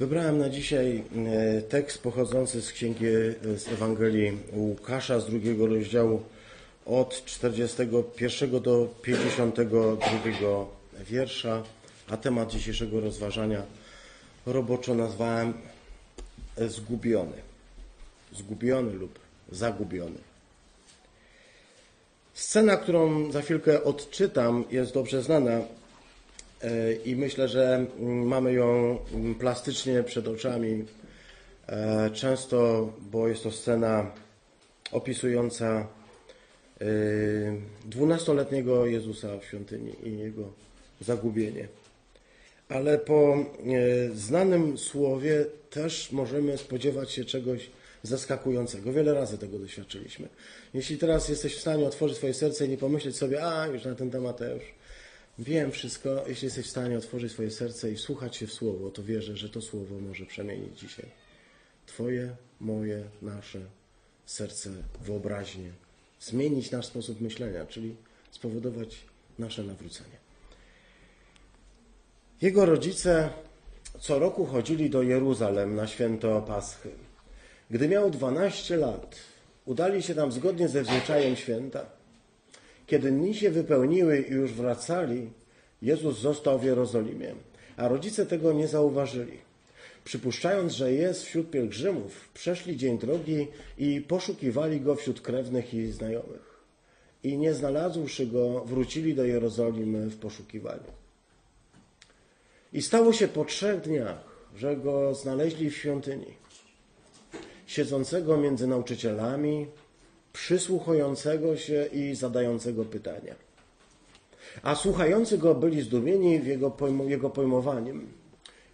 Wybrałem na dzisiaj e, tekst pochodzący z księgi e, z Ewangelii Łukasza z drugiego rozdziału od 41 do 52 wiersza, a temat dzisiejszego rozważania roboczo nazwałem zgubiony. Zgubiony lub zagubiony. Scena, którą za chwilkę odczytam, jest dobrze znana E, i myślę, że mm, mamy ją mm, plastycznie przed oczami. E, często, bo jest to scena opisująca e, dwunastoletniego Jezusa w świątyni i jego zagubienie. Ale po znanym słowie też możemy spodziewać się czegoś zaskakującego. Wiele razy tego doświadczyliśmy. Jeśli teraz jesteś w stanie otworzyć swoje serce i nie pomyśleć sobie, a już na ten temat też Wiem wszystko, jeśli jesteś w stanie otworzyć swoje serce i wsłuchać się w Słowo, to wierzę, że to Słowo może przemienić dzisiaj Twoje, moje, nasze serce, wyobraźnię, zmienić nasz sposób myślenia, czyli spowodować nasze nawrócenie. Jego rodzice co roku chodzili do Jeruzalem na święto Paschy. Gdy miał 12 lat, udali się tam zgodnie ze zwyczajem święta – kiedy dni się wypełniły i już wracali, Jezus został w Jerozolimie, a rodzice tego nie zauważyli. Przypuszczając, że jest wśród pielgrzymów, przeszli dzień drogi i poszukiwali go wśród krewnych i znajomych. I nie znalazłszy go, wrócili do Jerozolimy w poszukiwaniu. I stało się po trzech dniach, że go znaleźli w świątyni, siedzącego między nauczycielami przysłuchującego się i zadającego pytania. A słuchający go byli zdumieni jego, jego pojmowaniem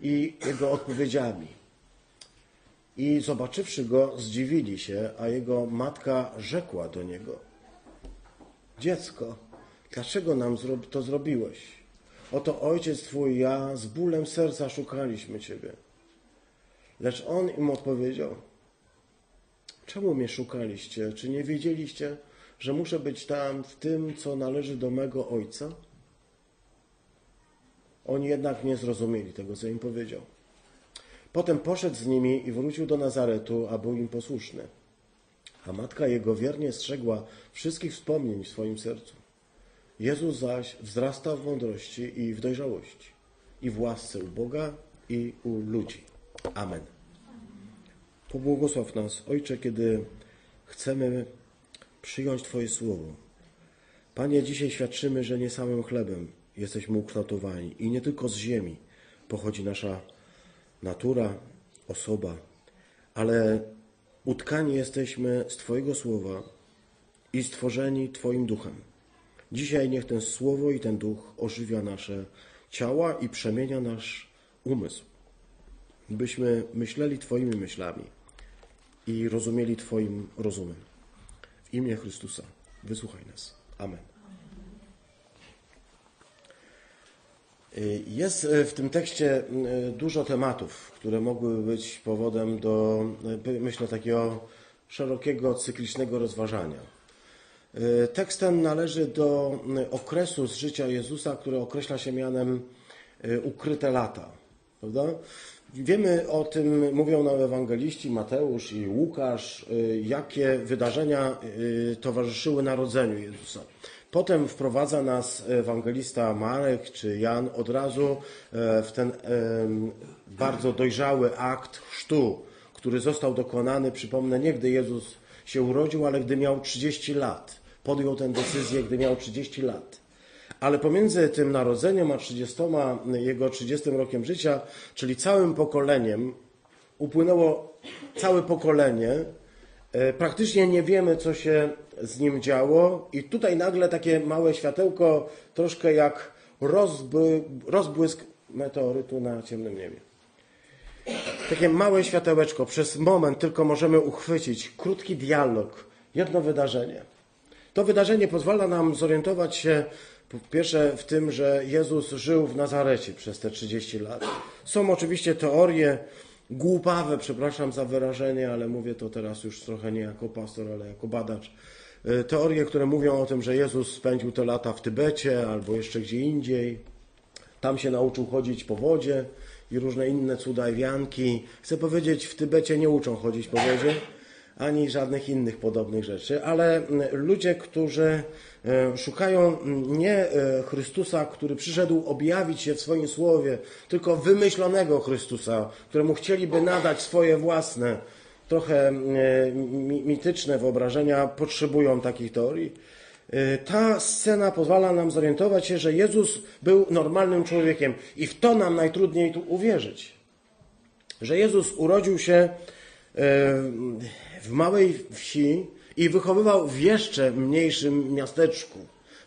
i jego odpowiedziami. I zobaczywszy go, zdziwili się, a jego matka rzekła do niego: Dziecko, dlaczego nam to zrobiłeś? Oto ojciec twój, ja z bólem serca szukaliśmy ciebie. Lecz on im odpowiedział: Czemu mnie szukaliście? Czy nie wiedzieliście, że muszę być tam w tym, co należy do mego ojca? Oni jednak nie zrozumieli tego, co im powiedział. Potem poszedł z nimi i wrócił do Nazaretu, a był im posłuszny. A matka jego wiernie strzegła wszystkich wspomnień w swoim sercu. Jezus zaś wzrasta w mądrości i w dojrzałości, i w łasce u Boga i u ludzi. Amen. Pobłogosław nas, Ojcze, kiedy chcemy przyjąć Twoje słowo. Panie, dzisiaj świadczymy, że nie samym chlebem jesteśmy ukształtowani i nie tylko z ziemi pochodzi nasza natura, osoba, ale utkani jesteśmy z Twojego słowa i stworzeni Twoim duchem. Dzisiaj niech ten słowo i ten duch ożywia nasze ciała i przemienia nasz umysł, byśmy myśleli Twoimi myślami i rozumieli Twoim rozumem. W imię Chrystusa wysłuchaj nas. Amen. Jest e, w tym tekście e, dużo tematów, które mogłyby być powodem do, myślę, takiego szerokiego, cyklicznego rozważania. Tekst ten należy do okresu z życia Jezusa, który określa się mianem ukryte lata. Prawda? Wiemy o tym, mówią nam ewangeliści Mateusz i Łukasz, y, jakie wydarzenia y, towarzyszyły narodzeniu Jezusa. Potem wprowadza nas ewangelista Marek czy Jan od razu e, w ten bardzo dojrzały akt chrztu, który został dokonany, przypomnę, nie gdy Jezus się urodził, ale gdy miał 30 lat. Podjął tę decyzję, gdy miał 30 lat. Ale pomiędzy tym narodzeniem a 30, jego 30 rokiem życia, czyli całym pokoleniem, upłynęło całe pokolenie. E, praktycznie nie wiemy, co się z nim działo, i tutaj nagle takie małe światełko, troszkę jak rozbłysk meteorytu na ciemnym niebie. Takie małe światełeczko, przez moment tylko możemy uchwycić krótki dialog, jedno wydarzenie. To wydarzenie pozwala nam zorientować się po pierwsze w tym, że Jezus żył w Nazarecie przez te 30 lat. Są oczywiście teorie głupawe, przepraszam za wyrażenie, ale mówię to teraz już trochę nie jako pastor, ale jako badacz. E, teorie, które mówią o tym, że Jezus spędził te lata w Tybecie albo jeszcze gdzie indziej. Tam się nauczył chodzić po wodzie i różne inne cuda i wianki. Chcę powiedzieć, w Tybecie nie uczą chodzić po wodzie, ani żadnych innych podobnych rzeczy, ale ludzie, którzy szukają nie e, Chrystusa, który przyszedł objawić się w swoim słowie, tylko wymyślonego Chrystusa, któremu chcieliby nadać swoje własne, trochę mityczne wyobrażenia, potrzebują takich teorii. E, ta scena pozwala nam zorientować się, że Jezus był normalnym człowiekiem i w to nam najtrudniej tu uwierzyć. Że Jezus urodził się w małej wsi i wychowywał w jeszcze mniejszym miasteczku.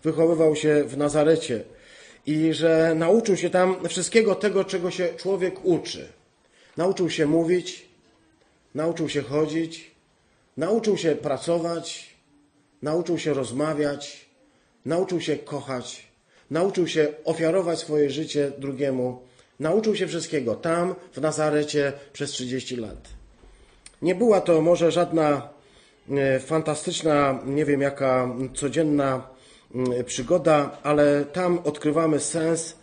Wychowywał się w Nazarecie i że nauczył się tam wszystkiego tego, czego się człowiek uczy. Nauczył się mówić, nauczył się chodzić, nauczył się pracować, nauczył się rozmawiać, nauczył się kochać, nauczył się ofiarować swoje życie drugiemu, nauczył się wszystkiego tam w Nazarecie przez 30 lat. Nie była to może żadna fantastyczna, nie wiem jaka codzienna mm, przygoda, ale tam odkrywamy sens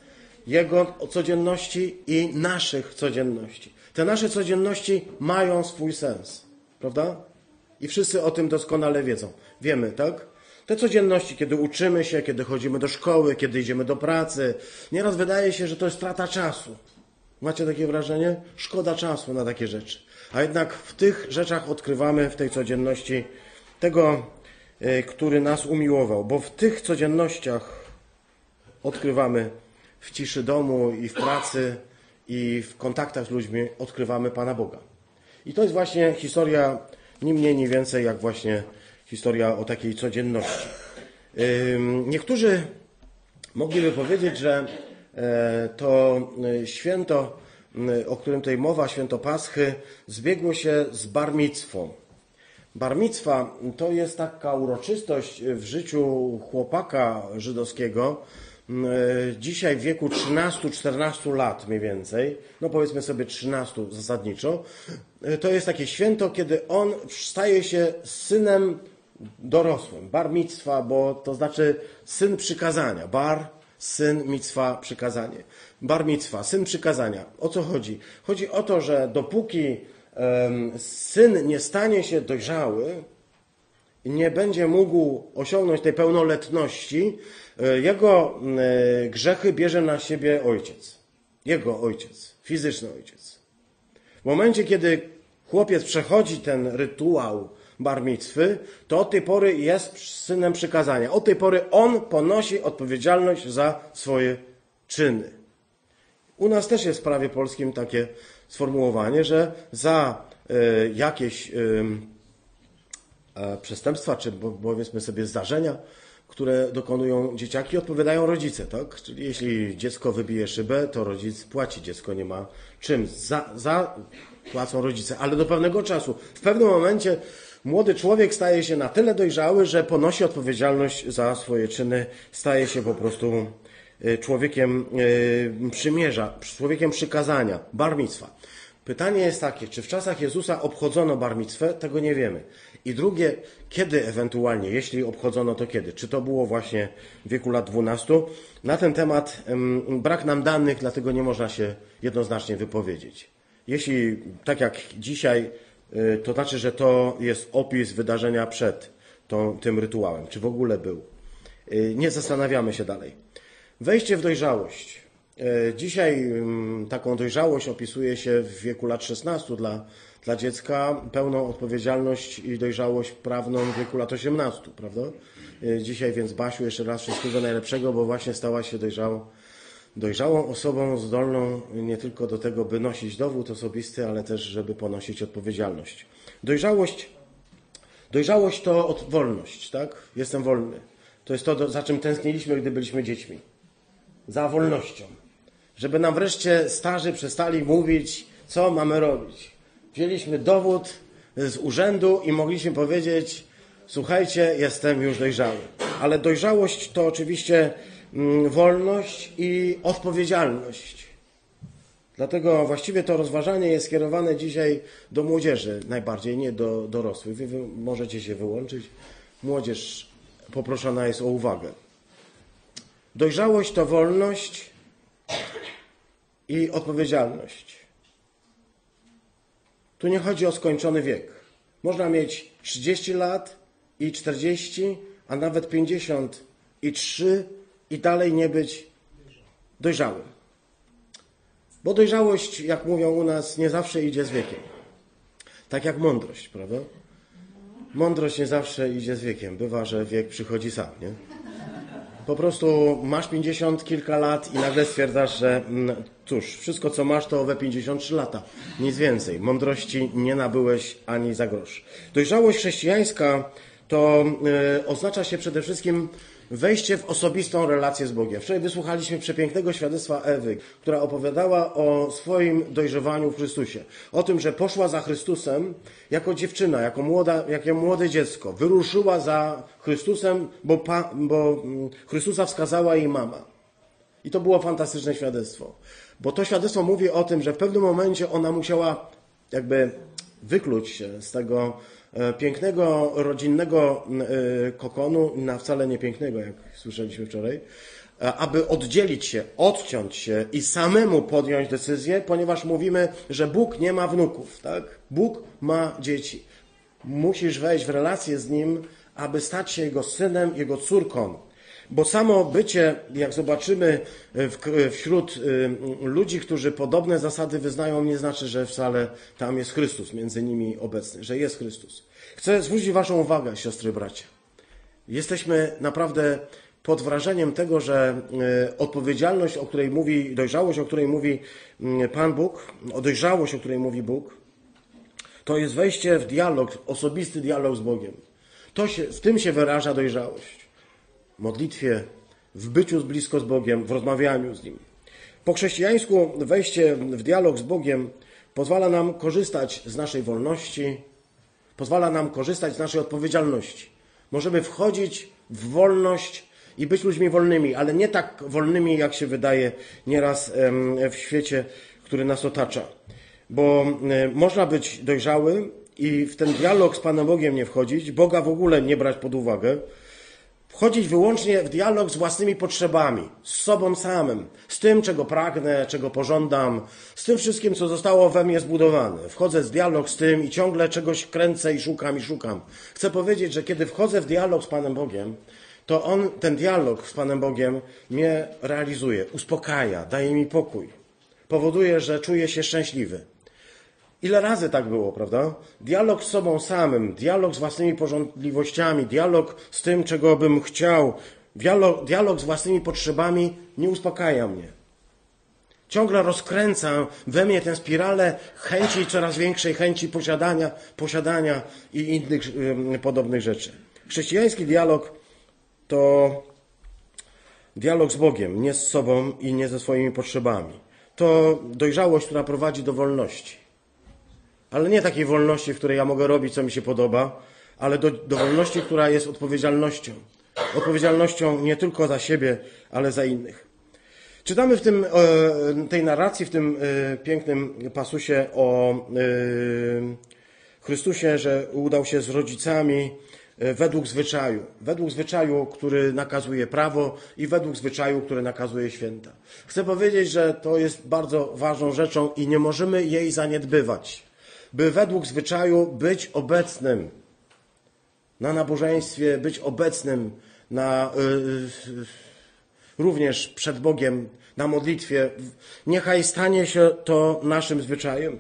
Jego codzienności i naszych codzienności. Te nasze codzienności mają swój sens, prawda? I wszyscy o tym doskonale wiedzą. Wiemy, tak? Te codzienności, kiedy uczymy się, kiedy chodzimy do szkoły, kiedy idziemy do pracy, nieraz wydaje się, że to jest strata czasu. Macie takie wrażenie? Szkoda czasu na takie rzeczy. A jednak w tych rzeczach odkrywamy w tej codzienności tego, e, który nas umiłował, bo w tych codziennościach odkrywamy w ciszy domu i w pracy i w kontaktach z ludźmi odkrywamy Pana Boga. I to jest właśnie historia ni mniej, ni więcej jak właśnie historia o takiej codzienności. Niektórzy mogliby powiedzieć, że e, to e, święto o którym tutaj mowa, święto Paschy, zbiegło się z barmictwą. Barmictwa to jest taka uroczystość w życiu chłopaka żydowskiego, dzisiaj w wieku 13-14 lat mniej więcej, no powiedzmy sobie 13 zasadniczo, to jest takie święto, kiedy on staje się synem dorosłym. Bar bo to znaczy syn przykazania. Bar syn mitwa przykazanie. Bar mitwa, syn przykazania. O co chodzi? Chodzi o to, że dopóki um, syn nie stanie się dojrzały, nie będzie mógł osiągnąć tej pełnoletności, e, jego e, grzechy bierze na siebie ojciec. Jego ojciec, fizyczny ojciec. W momencie, kiedy chłopiec przechodzi ten rytuał barmicwy, to od tej pory jest synem przykazania. Od tej pory on ponosi odpowiedzialność za swoje czyny. U nas też jest w prawie polskim takie sformułowanie, że za y, jakieś y, y, przestępstwa, czy powiedzmy sobie zdarzenia, które dokonują dzieciaki, odpowiadają rodzice, tak? Czyli jeśli dziecko wybije szybę, to rodzic płaci, dziecko nie ma czym. Za, za płacą rodzice, ale do pewnego czasu. W pewnym momencie młody człowiek staje się na tyle dojrzały, że ponosi odpowiedzialność za swoje czyny, staje się po prostu e, człowiekiem e, przymierza, człowiekiem przykazania, barmictwa. Pytanie jest takie, czy w czasach Jezusa obchodzono barmicwę? Tego nie wiemy. I drugie, kiedy ewentualnie, jeśli obchodzono, to kiedy? Czy to było właśnie w wieku lat 12? Na ten temat brak nam danych, dlatego nie można się jednoznacznie wypowiedzieć. Jeśli, tak jak dzisiaj, Y, to znaczy, że to jest opis wydarzenia przed tą, tym rytuałem, czy w ogóle był. Y, nie zastanawiamy się dalej. Wejście w dojrzałość. Y, dzisiaj mm, taką dojrzałość opisuje się w wieku lat 16 dla, dla dziecka, pełną odpowiedzialność i dojrzałość prawną w wieku lat 18, prawda? Dzisiaj więc Basiu jeszcze raz wszystkiego najlepszego, bo właśnie stała się dojrzałą dojrzałą osobą zdolną nie tylko do tego, by nosić dowód osobisty, ale też, żeby ponosić odpowiedzialność. Dojrzałość, dojrzałość to wolność, tak? Jestem wolny. To jest to, za czym tęskniliśmy, gdy byliśmy dziećmi. Za wolnością. Żeby nam wreszcie starzy przestali mówić, co mamy robić. Wzięliśmy dowód z urzędu i mogliśmy powiedzieć, słuchajcie, jestem już dojrzały. Ale dojrzałość to oczywiście wolność i odpowiedzialność. Dlatego właściwie to rozważanie jest skierowane dzisiaj do młodzieży najbardziej, nie do dorosłych. Wy, wy możecie się wyłączyć. Młodzież poproszona jest o uwagę. Dojrzałość to wolność i odpowiedzialność. Tu nie chodzi o skończony wiek. Można mieć 30 lat i 40, a nawet 50 i 3 i dalej nie być dojrzałym. Bo dojrzałość, jak mówią u nas, nie zawsze idzie z wiekiem. Tak jak mądrość, prawda? Mądrość nie zawsze idzie z wiekiem. Bywa, że wiek przychodzi sam, nie? Po prostu masz 50 kilka lat i nagle stwierdzasz, że mm, cóż, wszystko co masz to owe 53 lata. Nic więcej. Mądrości nie nabyłeś ani za grosz. Dojrzałość chrześcijańska to y, oznacza się przede wszystkim wejście w osobistą relację z Bogiem. Wczoraj wysłuchaliśmy przepięknego świadectwa Ewy, która opowiadała o swoim dojrzewaniu w Chrystusie. O tym, że poszła za Chrystusem jako dziewczyna, jako, młoda, jako młode dziecko. Wyruszyła za Chrystusem, bo, pa, bo mm, Chrystusa wskazała jej mama. I to było fantastyczne świadectwo. Bo to świadectwo mówi o tym, że w pewnym momencie ona musiała jakby wykluć się z tego pięknego, rodzinnego e, kokonu, na wcale nie pięknego, jak słyszeliśmy wczoraj, e, aby oddzielić się, odciąć się i samemu podjąć decyzję, ponieważ mówimy, że Bóg nie ma wnuków, tak? Bóg ma dzieci. Musisz wejść w relację z Nim, aby stać się Jego synem, Jego córką. Bo samo bycie, jak zobaczymy wśród y, ludzi, którzy podobne zasady wyznają, nie znaczy, że wcale tam jest Chrystus między nimi obecny, że jest Chrystus. Chcę zwrócić Waszą uwagę, siostry bracia. Jesteśmy naprawdę pod wrażeniem tego, że y, odpowiedzialność, o której mówi, dojrzałość, o której mówi y, Pan Bóg, o dojrzałość, o której mówi Bóg, to jest wejście w dialog, osobisty dialog z Bogiem. To się, w tym się wyraża dojrzałość modlitwie, w byciu blisko z Bogiem, w rozmawianiu z Nim. Po chrześcijańsku wejście w dialog z Bogiem pozwala nam korzystać z naszej wolności, pozwala nam korzystać z naszej odpowiedzialności. Możemy wchodzić w wolność i być ludźmi wolnymi, ale nie tak wolnymi, jak się wydaje nieraz w świecie, który nas otacza. Bo można być dojrzały i w ten dialog z Panem Bogiem nie wchodzić, Boga w ogóle nie brać pod uwagę, wchodzić wyłącznie w dialog z własnymi potrzebami, z sobą samym, z tym, czego pragnę, czego pożądam, z tym wszystkim, co zostało we mnie zbudowane. Wchodzę w dialog z tym i ciągle czegoś kręcę i szukam i szukam. Chcę powiedzieć, że kiedy wchodzę w dialog z Panem Bogiem, to on, ten dialog z Panem Bogiem mnie realizuje, uspokaja, daje mi pokój. Powoduje, że czuję się szczęśliwy. Ile razy tak było, prawda? Dialog z sobą samym, dialog z własnymi porządliwościami, dialog z tym, czego bym chciał, dialog, dialog z własnymi potrzebami nie uspokaja mnie. Ciągle rozkręcam we mnie tę spiralę chęci, coraz większej chęci posiadania, posiadania i innych y, podobnych rzeczy. Chrześcijański dialog to dialog z Bogiem, nie z sobą i nie ze swoimi potrzebami. To dojrzałość, która prowadzi do wolności ale nie takiej wolności, w której ja mogę robić, co mi się podoba, ale do, do wolności, która jest odpowiedzialnością. Odpowiedzialnością nie tylko za siebie, ale za innych. Czytamy w tym, e, tej narracji, w tym e, pięknym pasusie o e, Chrystusie, że udał się z rodzicami według zwyczaju. Według zwyczaju, który nakazuje prawo i według zwyczaju, który nakazuje święta. Chcę powiedzieć, że to jest bardzo ważną rzeczą i nie możemy jej zaniedbywać by według zwyczaju być obecnym na nabożeństwie, być obecnym na, yy, również przed Bogiem, na modlitwie. Niechaj stanie się to naszym zwyczajem.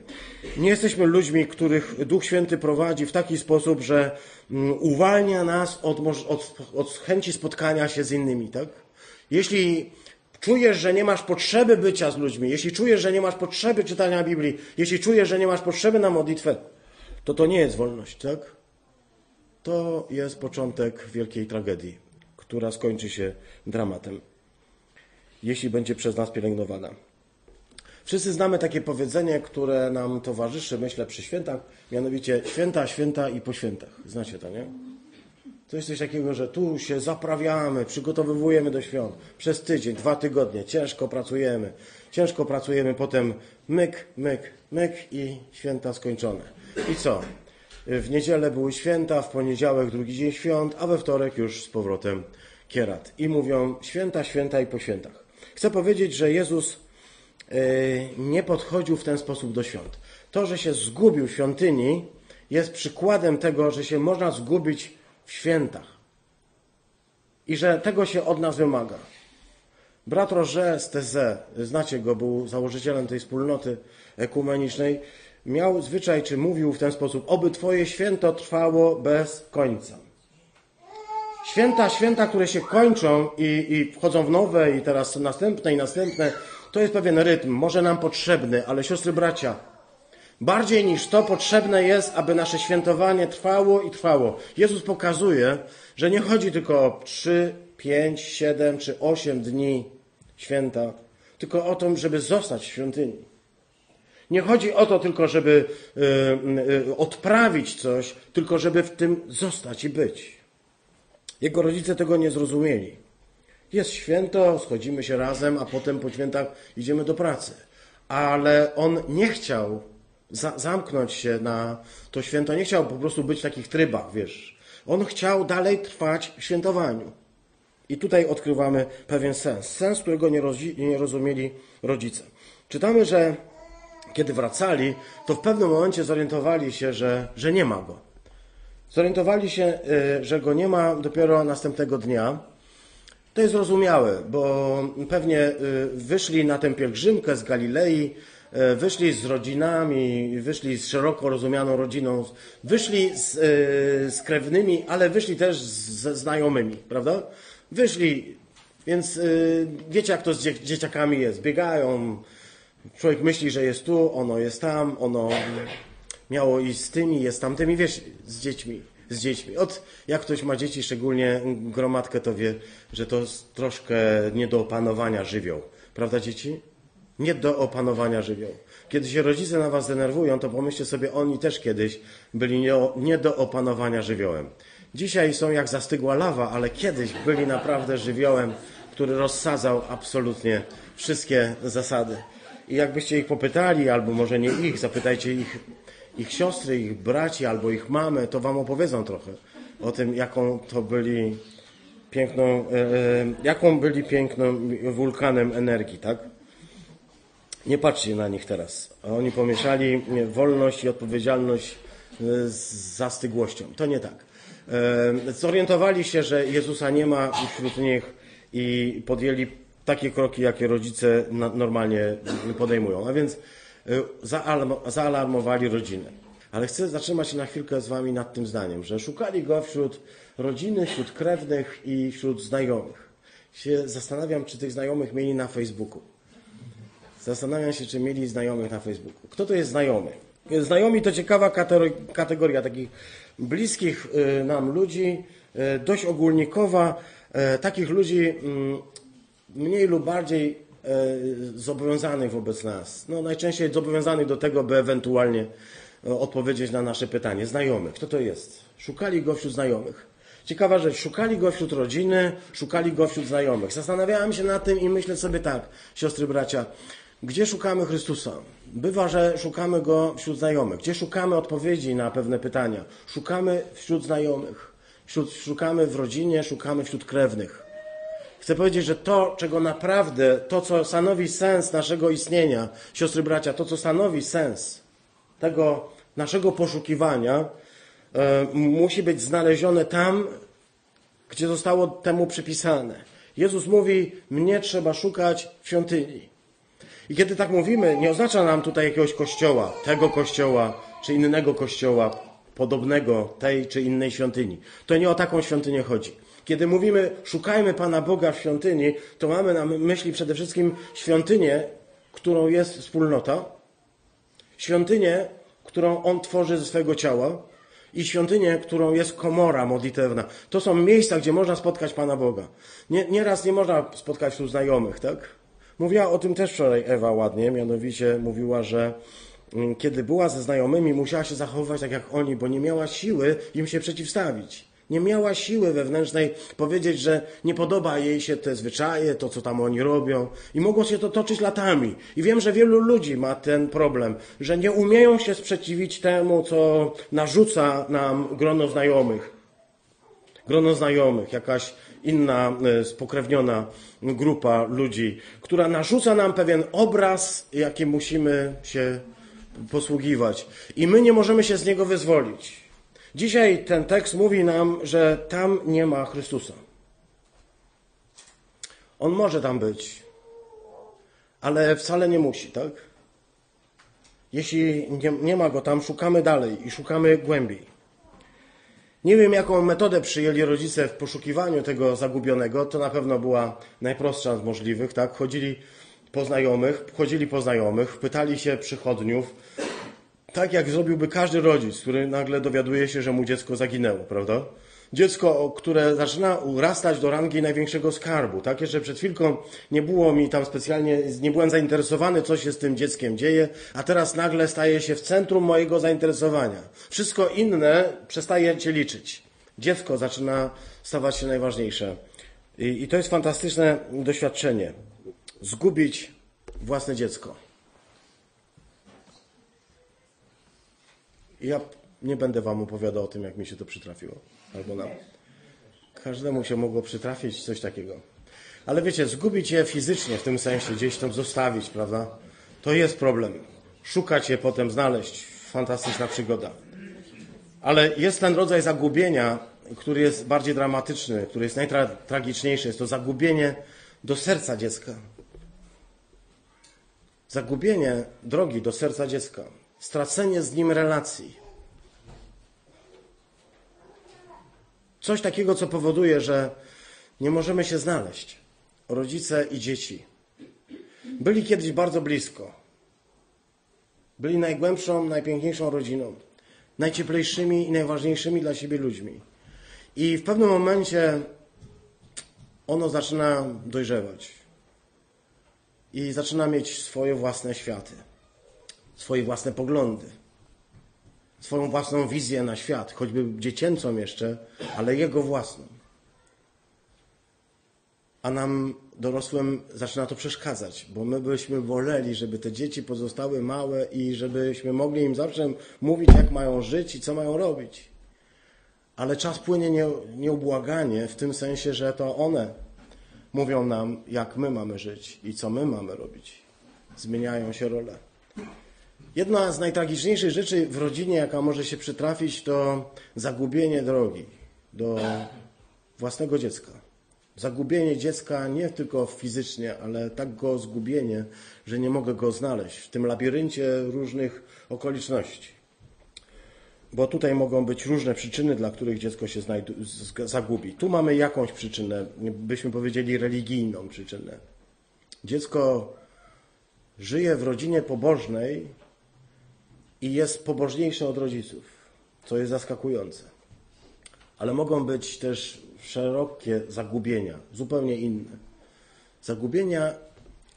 Nie jesteśmy ludźmi, których Duch Święty prowadzi w taki sposób, że mm, uwalnia nas od, od, od chęci spotkania się z innymi, tak? Jeśli czujesz, że nie masz potrzeby bycia z ludźmi, jeśli czujesz, że nie masz potrzeby czytania Biblii, jeśli czujesz, że nie masz potrzeby na modlitwę, to to nie jest wolność, tak? To jest początek wielkiej tragedii, która skończy się dramatem, jeśli będzie przez nas pielęgnowana. Wszyscy znamy takie powiedzenie, które nam towarzyszy, myślę, przy świętach, mianowicie święta, święta i po świętach. Znacie to, nie? To jest coś takiego, że tu się zaprawiamy, przygotowywujemy do świąt. Przez tydzień, dwa tygodnie ciężko pracujemy. Ciężko pracujemy, potem myk, myk, myk i święta skończone. I co? W niedzielę były święta, w poniedziałek drugi dzień świąt, a we wtorek już z powrotem kierat. I mówią święta, święta i po świętach. Chcę powiedzieć, że Jezus nie podchodził w ten sposób do świąt. To, że się zgubił w świątyni, jest przykładem tego, że się można zgubić w świętach i że tego się od nas wymaga. Brat Roger z Teze, znacie go, był założycielem tej wspólnoty ekumenicznej, miał zwyczaj, czy mówił w ten sposób, oby Twoje święto trwało bez końca. Święta, święta, które się kończą i, i wchodzą w nowe i teraz następne i następne, to jest pewien rytm, może nam potrzebny, ale siostry, bracia, bardziej niż to potrzebne jest, aby nasze świętowanie trwało i trwało. Jezus pokazuje, że nie chodzi tylko o 3, 5, 7 czy 8 dni święta, tylko o to, żeby zostać w świątyni. Nie chodzi o to tylko, żeby y, y, odprawić coś, tylko żeby w tym zostać i być. Jego rodzice tego nie zrozumieli. Jest święto, schodzimy się razem, a potem po świętach idziemy do pracy. Ale on nie chciał za zamknąć się na to święto, nie chciał po prostu być w takich trybach, wiesz. On chciał dalej trwać w świętowaniu. I tutaj odkrywamy pewien sens. Sens, którego nie, nie rozumieli rodzice. Czytamy, że kiedy wracali, to w pewnym momencie zorientowali się, że, że nie ma go. Zorientowali się, y, że go nie ma dopiero następnego dnia. To jest zrozumiałe, bo pewnie y, wyszli na tę pielgrzymkę z Galilei, wyszli z rodzinami, wyszli z szeroko rozumianą rodziną, wyszli z, z krewnymi, ale wyszli też ze znajomymi, prawda? Wyszli, więc wiecie jak to z dzieciakami jest. Biegają, człowiek myśli, że jest tu, ono jest tam, ono miało iść z tymi, jest tamtymi, wiesz, z dziećmi, z dziećmi. Od, jak ktoś ma dzieci, szczególnie gromadkę, to wie, że to troszkę nie do opanowania żywioł. Prawda, dzieci? Nie do opanowania żywioł. Kiedy się rodzice na was denerwują, to pomyślcie sobie, oni też kiedyś byli nie, nie do opanowania żywiołem. Dzisiaj są jak zastygła lawa, ale kiedyś byli naprawdę żywiołem, który rozsadzał absolutnie wszystkie zasady. I jakbyście ich popytali, albo może nie ich, zapytajcie ich ich siostry, ich braci albo ich mamy, to wam opowiedzą trochę o tym, jaką to byli piękną, e, e, jaką byli piękną wulkanem energii, tak? Nie patrzcie na nich teraz. Oni pomieszali wolność i odpowiedzialność e, z zastygłością. To nie tak. Zorientowali się, że Jezusa nie ma wśród nich i podjęli takie kroki, jakie rodzice normalnie podejmują. A więc zaalarmowali rodzinę. Ale chcę zatrzymać się na chwilkę z Wami nad tym zdaniem, że szukali go wśród rodziny, wśród krewnych i wśród znajomych. Się zastanawiam, czy tych znajomych mieli na Facebooku. Zastanawiam się, czy mieli znajomych na Facebooku. Kto to jest znajomy? Znajomi to ciekawa kategoria takich bliskich y, nam ludzi, y, dość ogólnikowa, y, takich ludzi mm, mniej lub bardziej zobowiązanych wobec nas. No, najczęściej zobowiązanych do tego, by ewentualnie odpowiedzieć na nasze pytanie. Znajomych. Kto to jest? Szukali go wśród znajomych. Ciekawa rzecz, szukali go wśród rodziny, szukali go wśród znajomych. Zastanawiałem się nad tym i myślę sobie tak, siostry, bracia, gdzie szukamy Chrystusa? Bywa, że szukamy go wśród znajomych. Gdzie szukamy odpowiedzi na pewne pytania? Szukamy wśród znajomych. Wśród, szukamy w rodzinie, szukamy wśród krewnych. Chcę powiedzieć, że to, czego naprawdę, to, co stanowi sens naszego istnienia, siostry, bracia, to, co stanowi sens tego naszego poszukiwania, e, musi być znalezione tam, gdzie zostało temu przypisane. Jezus mówi, mnie trzeba szukać w świątyni. I kiedy tak mówimy, nie oznacza nam tutaj jakiegoś kościoła, tego kościoła, czy innego kościoła, podobnego tej czy innej świątyni. To nie o taką świątynię chodzi. Kiedy mówimy szukajmy Pana Boga w świątyni, to mamy na myśli przede wszystkim świątynię, którą jest wspólnota, świątynię, którą On tworzy ze swojego ciała i świątynię, którą jest komora modlitewna. To są miejsca, gdzie można spotkać Pana Boga. Nie, nieraz nie można spotkać wśród znajomych, tak? Mówiła o tym też wczoraj Ewa ładnie, mianowicie mówiła, że mm, kiedy była ze znajomymi, musiała się zachowywać tak jak oni, bo nie miała siły im się przeciwstawić. Nie miała siły wewnętrznej powiedzieć, że nie podoba jej się te zwyczaje, to co tam oni robią. I mogło się to toczyć latami. I wiem, że wielu ludzi ma ten problem, że nie umieją się sprzeciwić temu, co narzuca nam grono znajomych. Grono znajomych, jakaś, inna e, spokrewniona grupa ludzi, która narzuca nam pewien obraz, jaki musimy się posługiwać. I my nie możemy się z niego wyzwolić. Dzisiaj ten tekst mówi nam, że tam nie ma Chrystusa. On może tam być, ale wcale nie musi, tak? Jeśli nie, nie ma go tam, szukamy dalej i szukamy głębiej. Nie wiem, jaką metodę przyjęli rodzice w poszukiwaniu tego zagubionego. To na pewno była najprostsza z możliwych, tak? Chodzili po znajomych, chodzili po znajomych, pytali się przychodniów, tak jak zrobiłby każdy rodzic, który nagle dowiaduje się, że mu dziecko zaginęło, prawda? Dziecko, które zaczyna urastać do rangi największego skarbu. Tak, jeszcze przed chwilką nie było mi tam specjalnie, nie byłem zainteresowany, co się z tym dzieckiem dzieje, a teraz nagle staje się w centrum mojego zainteresowania. Wszystko inne przestaje cię liczyć. Dziecko zaczyna stawać się najważniejsze. I, i to jest fantastyczne doświadczenie. Zgubić własne dziecko. Ja nie będę wam opowiadał o tym, jak mi się to przytrafiło. Albo nam. Każdemu się mogło przytrafić coś takiego. Ale wiecie, zgubić je fizycznie, w tym sensie, gdzieś tam zostawić, prawda? To jest problem. Szukać je potem, znaleźć. Fantastyczna przygoda. Ale jest ten rodzaj zagubienia, który jest bardziej dramatyczny, który jest najtragiczniejszy. Jest to zagubienie do serca dziecka. Zagubienie drogi do serca dziecka. Stracenie z nim relacji. Coś takiego, co powoduje, że nie możemy się znaleźć. Rodzice i dzieci. Byli kiedyś bardzo blisko. Byli najgłębszą, najpiękniejszą rodziną. Najcieplejszymi i najważniejszymi dla siebie ludźmi. I w pewnym momencie ono zaczyna dojrzewać. I zaczyna mieć swoje własne światy. Swoje własne poglądy swoją własną wizję na świat, choćby dziecięcą jeszcze, ale jego własną. A nam, dorosłym, zaczyna to przeszkadzać, bo my byśmy woleli, żeby te dzieci pozostały małe i żebyśmy mogli im zawsze mówić, jak mają żyć i co mają robić. Ale czas płynie nie, nieubłaganie w tym sensie, że to one mówią nam, jak my mamy żyć i co my mamy robić. Zmieniają się role. Jedna z najtragiczniejszych rzeczy w rodzinie, jaka może się przytrafić, to zagubienie drogi do własnego dziecka. Zagubienie dziecka nie tylko fizycznie, ale tak go zgubienie, że nie mogę go znaleźć w tym labiryncie różnych okoliczności. Bo tutaj mogą być różne przyczyny, dla których dziecko się zagubi. Tu mamy jakąś przyczynę, byśmy powiedzieli religijną przyczynę. Dziecko żyje w rodzinie pobożnej, i jest pobożniejszy od rodziców, co jest zaskakujące. Ale mogą być też szerokie zagubienia, zupełnie inne. Zagubienia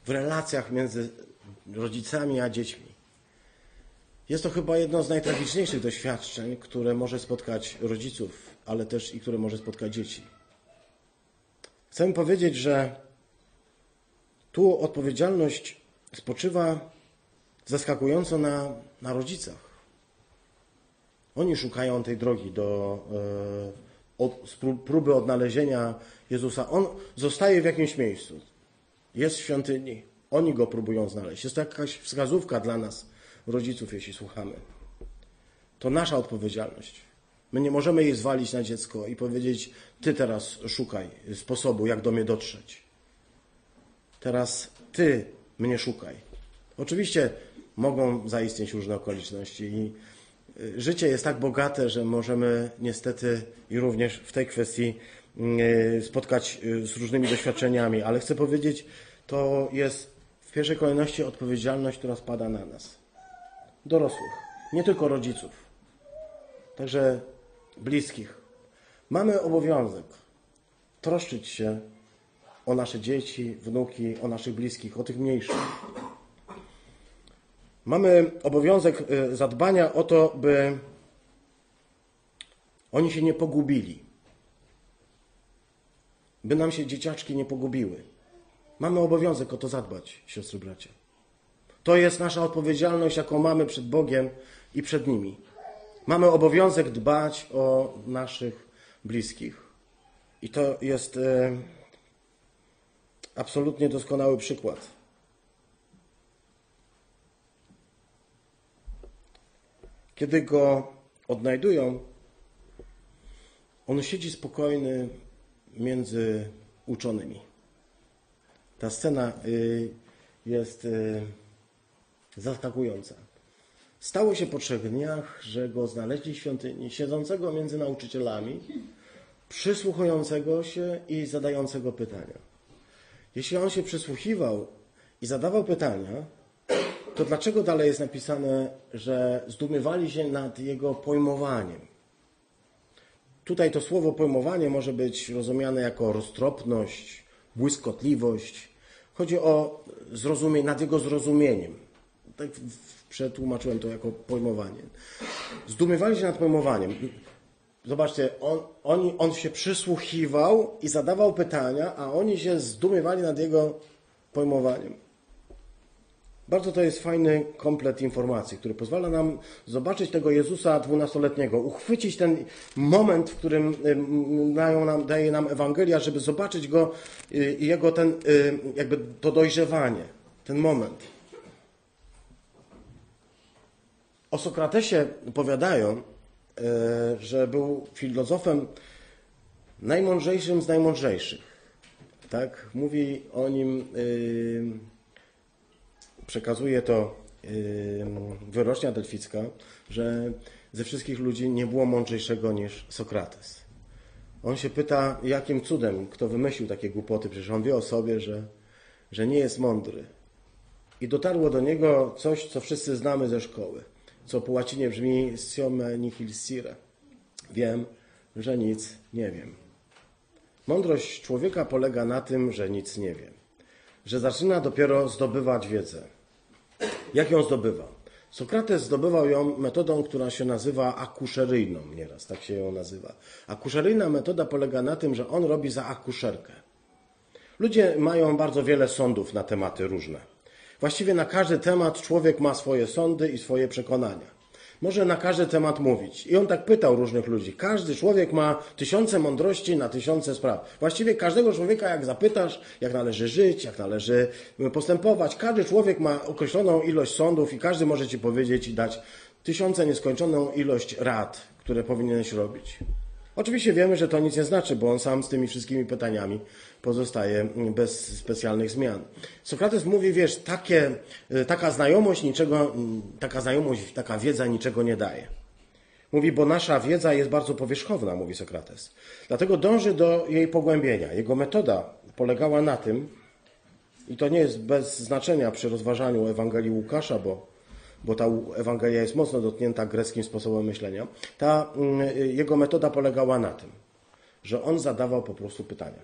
w relacjach między rodzicami a dziećmi. Jest to chyba jedno z najtragiczniejszych doświadczeń, które może spotkać rodziców, ale też i które może spotkać dzieci. Chcę powiedzieć, że tu odpowiedzialność spoczywa zaskakująco na, na rodzicach. Oni szukają tej drogi do e, od, próby odnalezienia Jezusa. On zostaje w jakimś miejscu. Jest w świątyni. Oni go próbują znaleźć. Jest to jakaś wskazówka dla nas, rodziców, jeśli słuchamy. To nasza odpowiedzialność. My nie możemy jej zwalić na dziecko i powiedzieć: Ty teraz szukaj sposobu, jak do mnie dotrzeć. Teraz ty mnie szukaj. Oczywiście mogą zaistnieć różne okoliczności. I y, życie jest tak bogate, że możemy niestety i również w tej kwestii y, spotkać y, z różnymi doświadczeniami, ale chcę powiedzieć, to jest w pierwszej kolejności odpowiedzialność, która spada na nas, dorosłych, nie tylko rodziców, także bliskich. Mamy obowiązek troszczyć się o nasze dzieci, wnuki, o naszych bliskich, o tych mniejszych. Mamy obowiązek y, zadbania o to, by oni się nie pogubili. By nam się dzieciaczki nie pogubiły. Mamy obowiązek o to zadbać, siostry bracia. To jest nasza odpowiedzialność, jaką mamy przed Bogiem i przed nimi. Mamy obowiązek dbać o naszych bliskich. I to jest e, absolutnie doskonały przykład. Kiedy go odnajdują, on siedzi spokojny między uczonymi. Ta scena y, jest y, zaskakująca. Stało się po trzech dniach, że go znaleźli w świątyni, siedzącego między nauczycielami, przysłuchującego się i zadającego pytania. Jeśli on się przysłuchiwał i zadawał pytania, to dlaczego dalej jest napisane, że zdumiewali się nad jego pojmowaniem? Tutaj to słowo pojmowanie może być rozumiane jako roztropność, błyskotliwość. Chodzi o zrozumienie, nad jego zrozumieniem. Tak przetłumaczyłem to jako pojmowanie. Zdumiewali się nad pojmowaniem. Zobaczcie, on, on, on się przysłuchiwał i zadawał pytania, a oni się zdumiewali nad jego pojmowaniem. Bardzo to jest fajny komplet informacji, który pozwala nam zobaczyć tego Jezusa dwunastoletniego, uchwycić ten moment, w którym dają nam, daje nam Ewangelia, żeby zobaczyć go y, i jego ten, y, jakby to dojrzewanie, ten moment. O Sokratesie powiadają, E, że był filozofem najmądrzejszym z najmądrzejszych. Tak? Mówi o nim, e, przekazuje to wyrocznia delficka, że ze wszystkich ludzi nie było mądrzejszego niż Sokrates. On się pyta, jakim cudem, kto wymyślił takie głupoty, przecież on wie o sobie, że, że nie jest mądry. I dotarło do niego coś, co wszyscy znamy ze szkoły co po łacinie brzmi siome nihil sire. Wiem, że nic nie wiem. Mądrość człowieka polega na tym, że nic nie wie. Że zaczyna dopiero zdobywać wiedzę. Jak ją zdobywa? Sokrates zdobywał ją metodą, która się nazywa akuszeryjną, nieraz tak się ją nazywa. Akuszeryjna metoda polega na tym, że on robi za akuszerkę. Ludzie mają bardzo wiele sądów na tematy różne. Właściwie na każdy temat człowiek ma swoje sądy i swoje przekonania. Może na każdy temat mówić. I on tak pytał różnych ludzi. Każdy człowiek ma tysiące mądrości na tysiące spraw. Właściwie każdego człowieka, jak zapytasz, jak należy żyć, jak należy postępować, każdy człowiek ma określoną ilość sądów i każdy może ci powiedzieć i dać tysiące nieskończoną ilość rad, które powinieneś robić. Oczywiście wiemy, że to nic nie znaczy, bo on sam z tymi wszystkimi pytaniami pozostaje bez specjalnych zmian. Sokrates mówi, wiesz, takie, y, taka znajomość niczego, mm, taka znajomość, taka wiedza niczego nie daje. Mówi, bo nasza wiedza jest bardzo powierzchowna, mówi Sokrates. Dlatego dąży do jej pogłębienia. Jego metoda polegała na tym, i to nie jest bez znaczenia przy rozważaniu Ewangelii Łukasza, bo bo ta Ewangelia jest mocno dotknięta greckim sposobem myślenia, ta mm, jego metoda polegała na tym, że on zadawał po prostu pytania.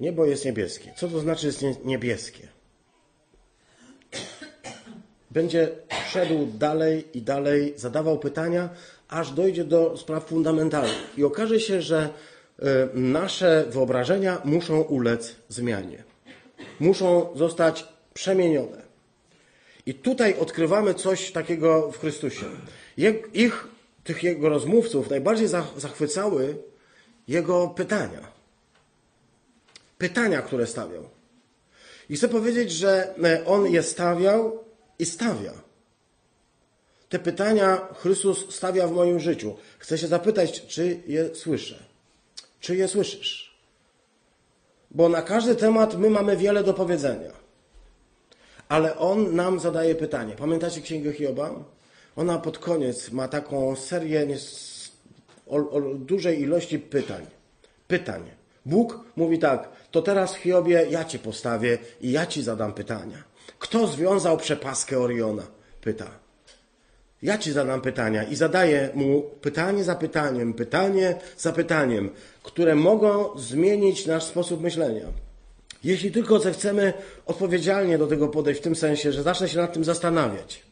Niebo jest niebieskie. Co to znaczy jest niebieskie? Będzie szedł dalej i dalej, zadawał pytania, aż dojdzie do spraw fundamentalnych. I okaże się, że e, nasze wyobrażenia muszą ulec zmianie muszą zostać przemienione. I tutaj odkrywamy coś takiego w Chrystusie. Ich, tych jego rozmówców, najbardziej zachwycały jego pytania. Pytania, które stawiał. I chcę powiedzieć, że e, on je stawiał i stawia. Te pytania Chrystus stawia w moim życiu. Chcę się zapytać, czy je słyszę. Czy je słyszysz? Bo na każdy temat my mamy wiele do powiedzenia. Ale on nam zadaje pytanie. Pamiętacie Księgę Hioba? Ona pod koniec ma taką serię o, o dużej ilości pytań. Pytań. Bóg mówi tak, to teraz Hiobie ja ci postawię i ja ci zadam pytania. Kto związał przepaskę Oriona? Pyta. Ja ci zadam pytania i zadaję mu pytanie za pytaniem, pytanie za pytaniem, które mogą zmienić nasz sposób myślenia. Jeśli tylko zechcemy odpowiedzialnie do tego podejść, w tym sensie, że zacznę się nad tym zastanawiać.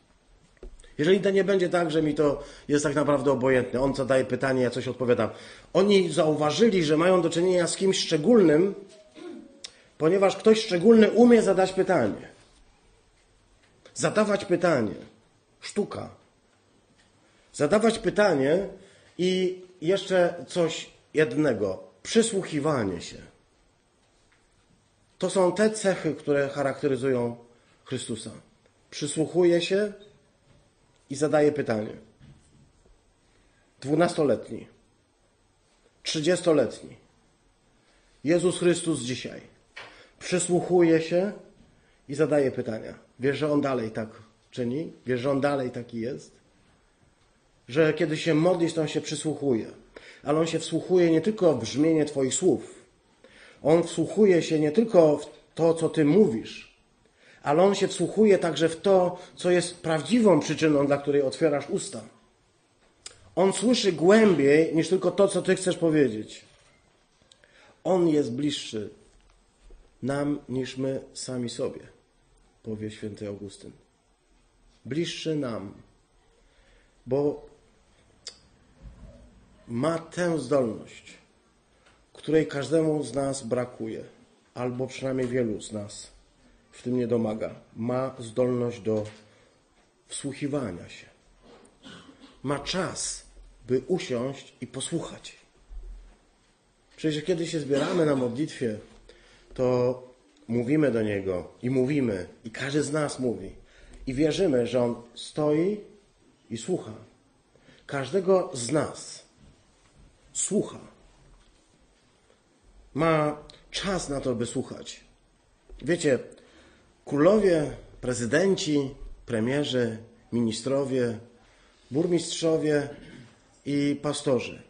Jeżeli to nie będzie tak, że mi to jest tak naprawdę obojętne, on zadaje pytanie, ja coś odpowiadam. Oni zauważyli, że mają do czynienia z kimś szczególnym, ponieważ ktoś szczególny umie zadać pytanie. Zadawać pytanie. Sztuka. Zadawać pytanie I jeszcze coś jednego. Przysłuchiwanie się. To są te cechy, które charakteryzują Chrystusa. Przysłuchuje się i zadaje pytanie. Dwunastoletni, trzydziestoletni. Jezus Chrystus dzisiaj przysłuchuje się i zadaje pytania. Wiesz, że On dalej tak czyni? Wiesz, że On dalej taki jest? Że kiedy się modlisz, to On się przysłuchuje. Ale On się wsłuchuje nie tylko w brzmienie Twoich słów. On wsłuchuje się nie tylko w to, co Ty mówisz, ale On się wsłuchuje także w to, co jest prawdziwą przyczyną, dla której otwierasz usta. On słyszy głębiej niż tylko to, co Ty chcesz powiedzieć. On jest bliższy nam niż my sami sobie, powie święty Augustyn. Bliższy nam, bo ma tę zdolność, której każdemu z nas brakuje, albo przynajmniej wielu z nas w tym nie domaga. Ma zdolność do wsłuchiwania się. Ma czas, by usiąść i posłuchać. Przecież kiedy się zbieramy na modlitwie, to mówimy do Niego i mówimy, i każdy z nas mówi. I wierzymy, że On stoi i słucha. Każdego z nas słucha. Ma czas na to, by słuchać. Wiecie, królowie, prezydenci, premierzy, ministrowie, burmistrzowie i pastorzy.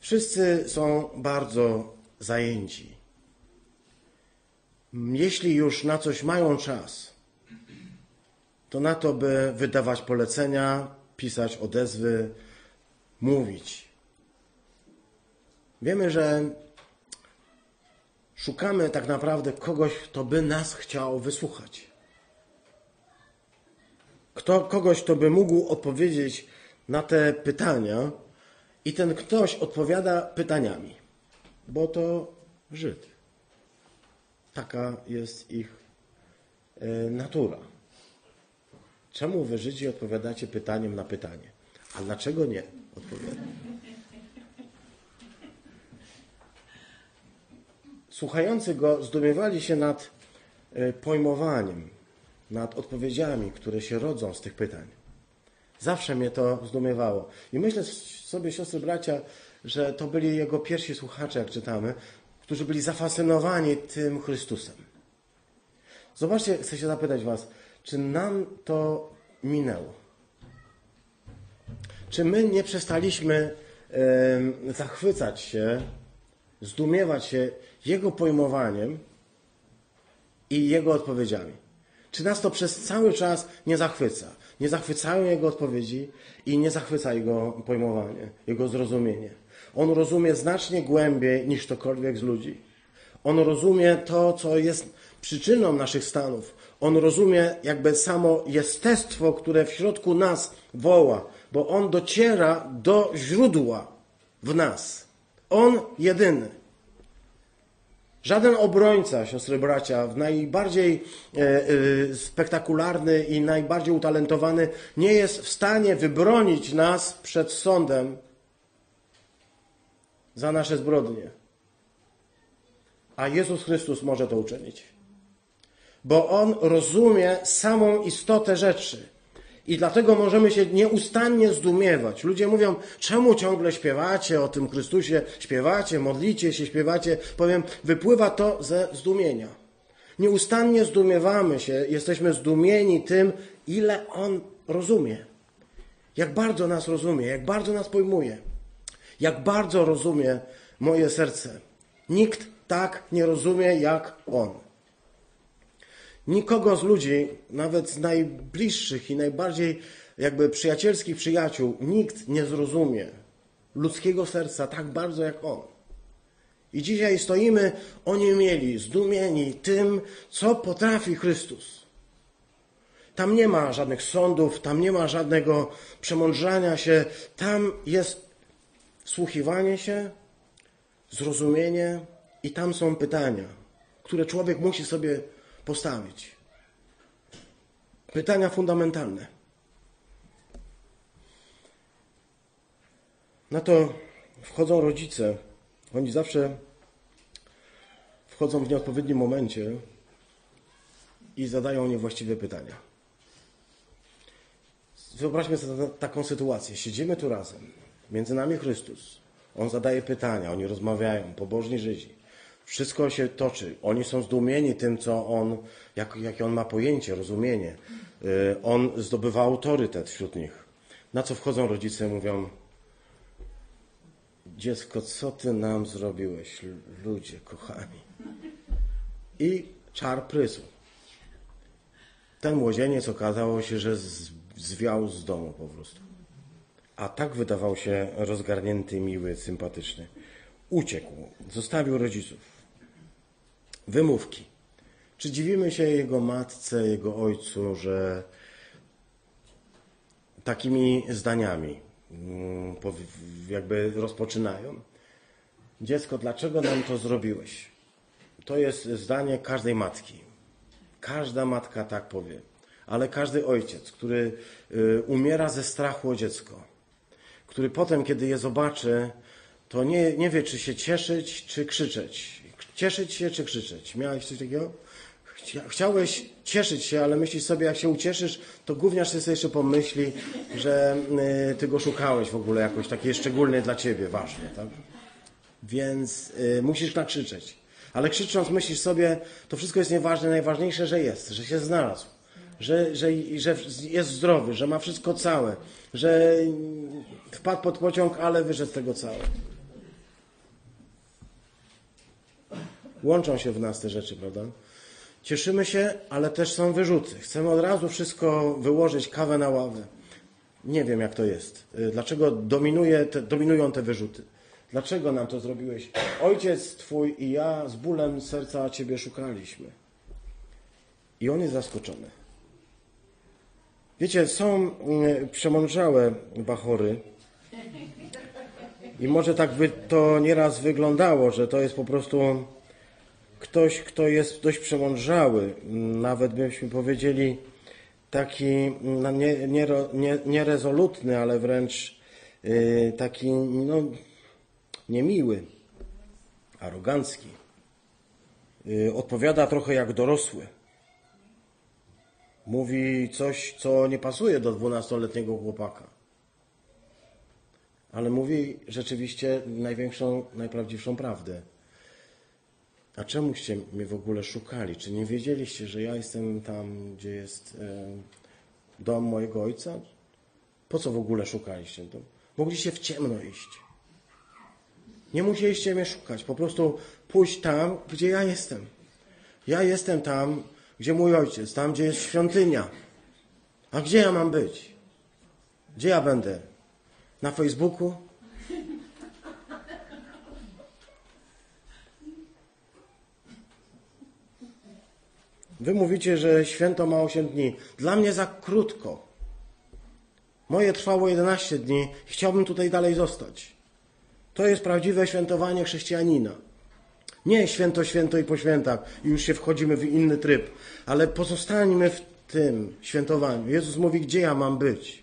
Wszyscy są bardzo zajęci. Jeśli już na coś mają czas, to na to, by wydawać polecenia, pisać odezwy, mówić. Wiemy, że szukamy tak naprawdę kogoś, kto by nas chciał wysłuchać. Kto, kogoś, kto by mógł odpowiedzieć na te pytania, i ten ktoś odpowiada pytaniami, bo to Żyd. Taka jest ich e, natura. Czemu wy Żydzi odpowiadacie pytaniem na pytanie? A dlaczego nie? Odpowiadam. Słuchający go zdumiewali się nad e, pojmowaniem, nad odpowiedziami, które się rodzą z tych pytań. Zawsze mnie to zdumiewało. I myślę sobie, siostry, bracia, że to byli jego pierwsi słuchacze, jak czytamy, którzy byli zafascynowani tym Chrystusem. Zobaczcie, chcę się zapytać Was, czy nam to minęło? Czy my nie przestaliśmy zachwycać się, zdumiewać się Jego pojmowaniem i Jego odpowiedziami? Czy nas to przez cały czas nie zachwyca? Nie zachwycają Jego odpowiedzi i nie zachwyca Jego pojmowanie, Jego zrozumienie. On rozumie znacznie głębiej niż ktokolwiek z ludzi. On rozumie to, co jest przyczyną naszych stanów. On rozumie jakby samo jestestwo, które w środku nas woła, bo On dociera do źródła w nas. On jedyny. Żaden obrońca, siostry bracia, w najbardziej e, e, spektakularny i najbardziej utalentowany, nie jest w stanie wybronić nas przed sądem za nasze zbrodnie. A Jezus Chrystus może to uczynić. Bo On rozumie samą istotę rzeczy. I dlatego możemy się nieustannie zdumiewać. Ludzie mówią, czemu ciągle śpiewacie o tym Chrystusie, śpiewacie, modlicie się, śpiewacie. Powiem, wypływa to ze zdumienia. Nieustannie zdumiewamy się, jesteśmy zdumieni tym, ile On rozumie. Jak bardzo nas rozumie, jak bardzo nas pojmuje. Jak bardzo rozumie moje serce. Nikt tak nie rozumie jak On. Nikogo z ludzi, nawet z najbliższych i najbardziej jakby przyjacielskich przyjaciół, nikt nie zrozumie ludzkiego serca tak bardzo jak On. I dzisiaj stoimy oniemieli, zdumieni tym, co potrafi Chrystus. Tam nie ma żadnych sądów, tam nie ma żadnego przemądrzania się, tam jest wsłuchiwanie się, zrozumienie i tam są pytania, które człowiek musi sobie postawić. Pytania fundamentalne. Na to wchodzą rodzice. Oni zawsze wchodzą w nieodpowiednim momencie i zadają niewłaściwe pytania. Wyobraźmy sobie taką sytuację. Siedzimy tu razem, między nami Chrystus. On zadaje pytania, oni rozmawiają, pobożni Żydzi. Wszystko się toczy. Oni są zdumieni tym, co on, jak, jakie on ma pojęcie, rozumienie. Y, on zdobywa autorytet wśród nich. Na co wchodzą rodzice mówią, dziecko, co ty nam zrobiłeś, ludzie kochani. I czar prysł. Ten młodzieniec okazało się, że zwiał z domu po prostu. A tak wydawał się rozgarnięty, miły, sympatyczny. Uciekł, zostawił rodziców. Wymówki. Czy dziwimy się jego matce, jego ojcu, że takimi zdaniami mm, jakby rozpoczynają? Dziecko, dlaczego nam to zrobiłeś? To jest zdanie każdej matki. Każda matka tak powie, ale każdy ojciec, który y, umiera ze strachu o dziecko, który potem, kiedy je zobaczy, to nie, nie wie, czy się cieszyć, czy krzyczeć. Cieszyć się, czy krzyczeć. Miałeś coś takiego? Chciałeś cieszyć się, ale myślisz sobie, jak się ucieszysz, to gówniarz sobie jeszcze pomyśli, że y, ty go szukałeś w ogóle jakoś takie szczególne dla ciebie, ważne, tak? Więc y, musisz nakrzyczeć. Ale krzycząc myślisz sobie, to wszystko jest nieważne, najważniejsze, że jest, że się znalazł, że, że, że jest zdrowy, że ma wszystko całe, że wpadł pod pociąg, ale wyszedł z tego całe. Łączą się w nas te rzeczy, prawda? Cieszymy się, ale też są wyrzuty. Chcemy od razu wszystko wyłożyć, kawę na ławę. Nie wiem, jak to jest. Dlaczego dominuje te, dominują te wyrzuty? Dlaczego nam to zrobiłeś? Ojciec Twój i ja z bólem serca Ciebie szukaliśmy. I on jest zaskoczony. Wiecie, są mm, przemądrzałe bachory. I może tak by to nieraz wyglądało, że to jest po prostu ktoś, kto jest dość przemądrzały. Nawet byśmy powiedzieli taki no, nie, nie, nie, nierezolutny, ale wręcz yy, taki no, niemiły, arogancki. Y, odpowiada trochę jak dorosły. Mówi coś, co nie pasuje do dwunastoletniego chłopaka. Ale mówi rzeczywiście największą, najprawdziwszą prawdę. A czemuście mnie w ogóle szukali? Czy nie wiedzieliście, że ja jestem tam, gdzie jest e, dom mojego ojca? Po co w ogóle szukaliście? Mogliście w ciemno iść. Nie musieliście mnie szukać, po prostu pójść tam, gdzie ja jestem. Ja jestem tam, gdzie mój ojciec, tam, gdzie jest świątynia. A gdzie ja mam być? Gdzie ja będę? Na Facebooku? Wy mówicie, że święto ma 8 dni. Dla mnie za krótko. Moje trwało 11 dni. Chciałbym tutaj dalej zostać. To jest prawdziwe świętowanie chrześcijanina. Nie święto, święto i po świętach i już się wchodzimy w inny tryb, ale pozostańmy w tym świętowaniu. Jezus mówi, gdzie ja mam być?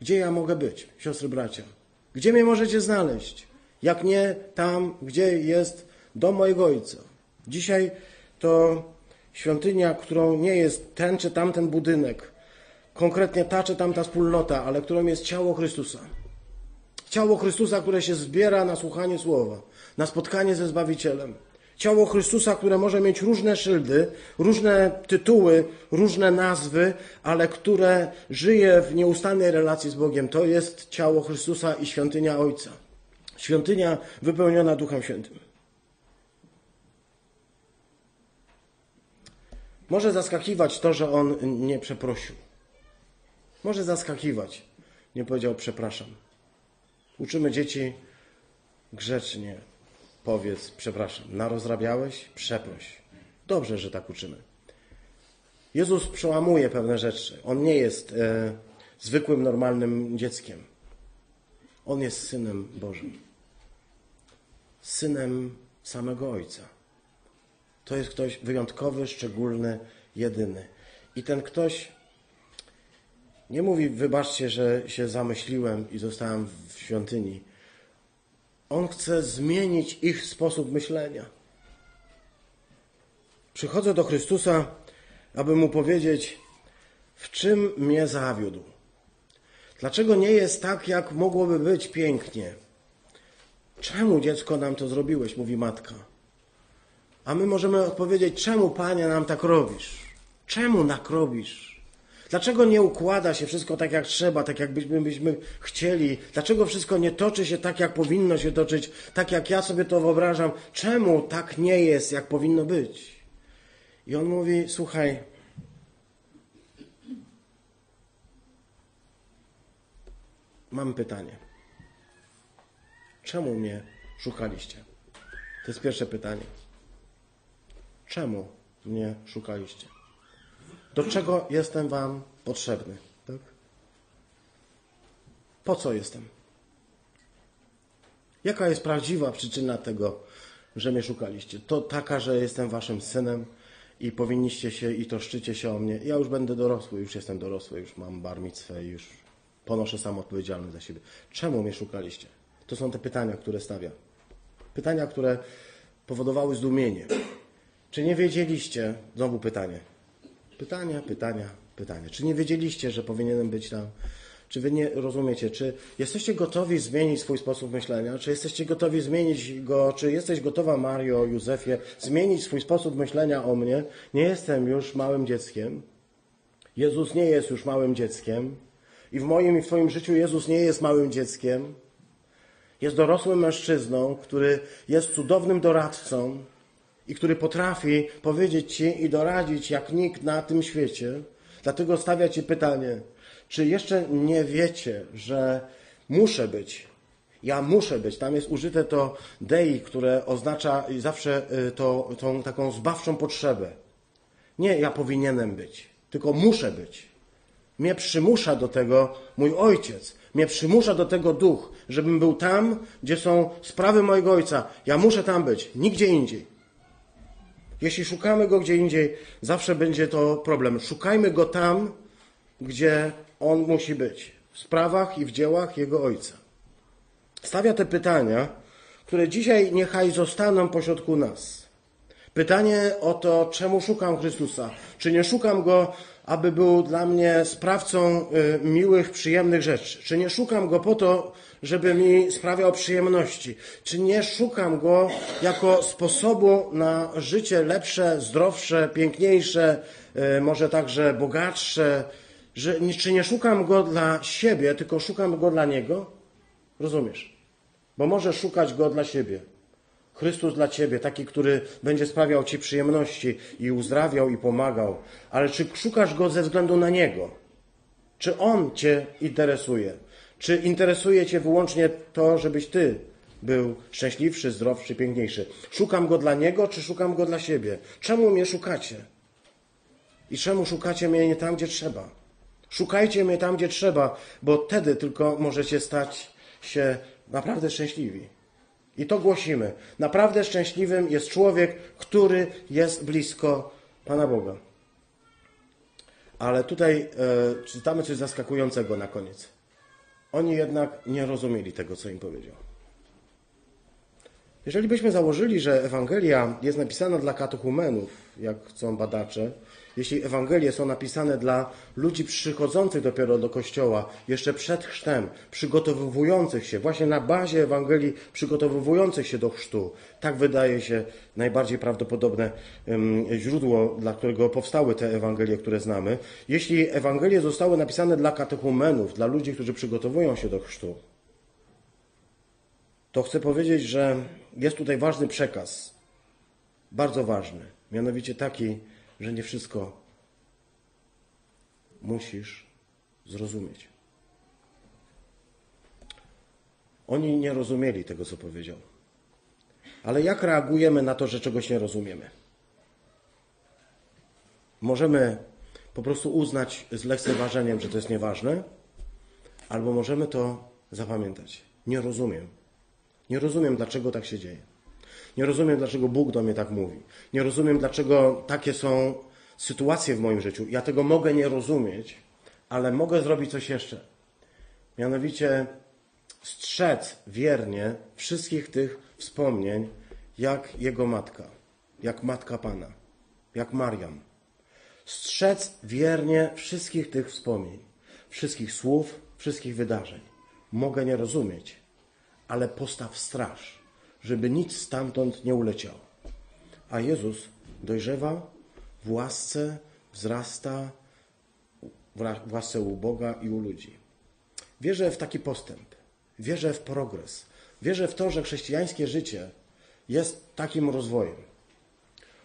Gdzie ja mogę być, siostry, bracia? Gdzie mnie możecie znaleźć? Jak nie tam, gdzie jest dom mojego Ojca. Dzisiaj to świątynia, którą nie jest ten czy tamten budynek, konkretnie ta czy tamta wspólnota, ale którą jest ciało Chrystusa. Ciało Chrystusa, które się zbiera na słuchanie słowa, na spotkanie ze Zbawicielem. Ciało Chrystusa, które może mieć różne szyldy, różne tytuły, różne nazwy, ale które żyje w nieustannej relacji z Bogiem. To jest ciało Chrystusa i świątynia Ojca. Świątynia wypełniona Duchem Świętym. Może zaskakiwać to, że on nie przeprosił. Może zaskakiwać. Nie powiedział przepraszam. Uczymy dzieci grzecznie. Powiedz, przepraszam, narozrabiałeś? Przeproś. Dobrze, że tak uczymy. Jezus przełamuje pewne rzeczy. On nie jest e, zwykłym, normalnym dzieckiem. On jest synem Bożym. Synem samego Ojca. To jest ktoś wyjątkowy, szczególny, jedyny. I ten ktoś nie mówi, wybaczcie, że się zamyśliłem i zostałem w świątyni, On chce zmienić ich sposób myślenia. Przychodzę do Chrystusa, aby mu powiedzieć, w czym mnie zawiódł. Dlaczego nie jest tak, jak mogłoby być pięknie? Czemu dziecko nam to zrobiłeś? mówi matka. A my możemy odpowiedzieć, czemu panie nam tak robisz? Czemu tak robisz? Dlaczego nie układa się wszystko tak, jak trzeba, tak jakbyśmy byśmy chcieli? Dlaczego wszystko nie toczy się tak, jak powinno się toczyć, tak jak ja sobie to wyobrażam? Czemu tak nie jest, jak powinno być? I on mówi: Słuchaj, mam pytanie. Czemu mnie szukaliście? To jest pierwsze pytanie. Czemu mnie szukaliście? Do czego jestem Wam potrzebny? Tak? Po co jestem? Jaka jest prawdziwa przyczyna tego, że mnie szukaliście? To taka, że jestem Waszym synem i powinniście się i troszczycie się o mnie. Ja już będę dorosły, już jestem dorosły, już mam barmictwę i już ponoszę sam odpowiedzialność za siebie. Czemu mnie szukaliście? To są te pytania, które stawia. Pytania, które powodowały zdumienie. Czy nie wiedzieliście, znowu pytanie, pytania, pytania, pytania, czy nie wiedzieliście, że powinienem być tam? Czy wy nie rozumiecie? Czy jesteście gotowi zmienić swój sposób myślenia? Czy jesteście gotowi zmienić go? Czy jesteś gotowa, Mario, Józefie, zmienić swój sposób myślenia o mnie? Nie jestem już małym dzieckiem. Jezus nie jest już małym dzieckiem. I w moim i w Twoim życiu Jezus nie jest małym dzieckiem. Jest dorosłym mężczyzną, który jest cudownym doradcą i który potrafi powiedzieć Ci i doradzić jak nikt na tym świecie. Dlatego stawia Ci pytanie, czy jeszcze nie wiecie, że muszę być? Ja muszę być. Tam jest użyte to dei, które oznacza zawsze y, to, tą taką zbawczą potrzebę. Nie ja powinienem być, tylko muszę być. Mnie przymusza do tego mój ojciec. Mnie przymusza do tego duch, żebym był tam, gdzie są sprawy mojego ojca. Ja muszę tam być, nigdzie indziej. Jeśli szukamy go gdzie indziej, zawsze będzie to problem. Szukajmy go tam, gdzie on musi być. W sprawach i w dziełach jego ojca. Stawia te pytania, które dzisiaj niechaj zostaną pośrodku nas. Pytanie o to, czemu szukam Chrystusa. Czy nie szukam go aby był dla mnie sprawcą y, miłych, przyjemnych rzeczy? Czy nie szukam go po to, żeby mi sprawiał przyjemności? Czy nie szukam go jako sposobu na życie lepsze, zdrowsze, piękniejsze, y, może także bogatsze? Że, czy nie szukam go dla siebie, tylko szukam go dla niego? Rozumiesz? Bo może szukać go dla siebie. Chrystus dla Ciebie, taki, który będzie sprawiał Ci przyjemności i uzdrawiał i pomagał. Ale czy szukasz Go ze względu na Niego? Czy On Cię interesuje? Czy interesuje Cię wyłącznie to, żebyś Ty był szczęśliwszy, zdrowszy, piękniejszy? Szukam Go dla Niego, czy szukam Go dla siebie? Czemu mnie szukacie? I czemu szukacie mnie nie tam, gdzie trzeba? Szukajcie mnie tam, gdzie trzeba, bo wtedy tylko możecie stać się naprawdę szczęśliwi. I to głosimy. Naprawdę szczęśliwym jest człowiek, który jest blisko Pana Boga. Ale tutaj e, czytamy coś zaskakującego na koniec. Oni jednak nie rozumieli tego, co im powiedział. Jeżeli byśmy założyli, że Ewangelia jest napisana dla katechumenów, jak chcą badacze, jeśli Ewangelie są napisane dla ludzi przychodzących dopiero do Kościoła, jeszcze przed chrztem, przygotowujących się, właśnie na bazie Ewangelii przygotowujących się do chrztu, tak wydaje się najbardziej prawdopodobne źródło, dla którego powstały te Ewangelie, które znamy. Jeśli Ewangelie zostały napisane dla katechumenów, dla ludzi, którzy przygotowują się do chrztu, to chcę powiedzieć, że jest tutaj ważny przekaz, bardzo ważny, mianowicie taki, że nie wszystko musisz zrozumieć. Oni nie rozumieli tego, co powiedział. Ale jak reagujemy na to, że czegoś nie rozumiemy? Możemy po prostu uznać z lekceważeniem, że to jest nieważne, albo możemy to zapamiętać. Nie rozumiem. Nie rozumiem, dlaczego tak się dzieje. Nie rozumiem, dlaczego Bóg do mnie tak mówi. Nie rozumiem, dlaczego takie są sytuacje w moim życiu. Ja tego mogę nie rozumieć, ale mogę zrobić coś jeszcze. Mianowicie strzec wiernie wszystkich tych wspomnień, jak jego matka, jak matka Pana, jak Mariam. Strzec wiernie wszystkich tych wspomnień, wszystkich słów, wszystkich wydarzeń. Mogę nie rozumieć, ale postaw straż, żeby nic stamtąd nie uleciało. A Jezus dojrzewa w łasce, wzrasta w łasce u Boga i u ludzi. Wierzę w taki postęp, wierzę w progres, wierzę w to, że chrześcijańskie życie jest takim rozwojem.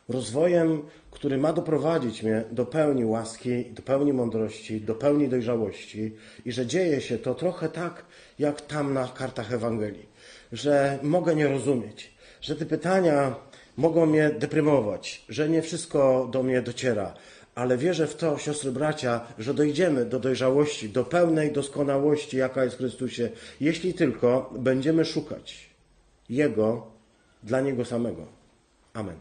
Rozwojem, który ma doprowadzić mnie do pełni łaski, do pełni mądrości, do pełni dojrzałości i że dzieje się to trochę tak, jak tam na kartach Ewangelii, że mogę nie rozumieć, że te pytania mogą mnie deprymować, że nie wszystko do mnie dociera, ale wierzę w to, siostry bracia, że dojdziemy do dojrzałości, do pełnej doskonałości, jaka jest w Chrystusie, jeśli tylko będziemy szukać Jego dla Niego samego. Amen.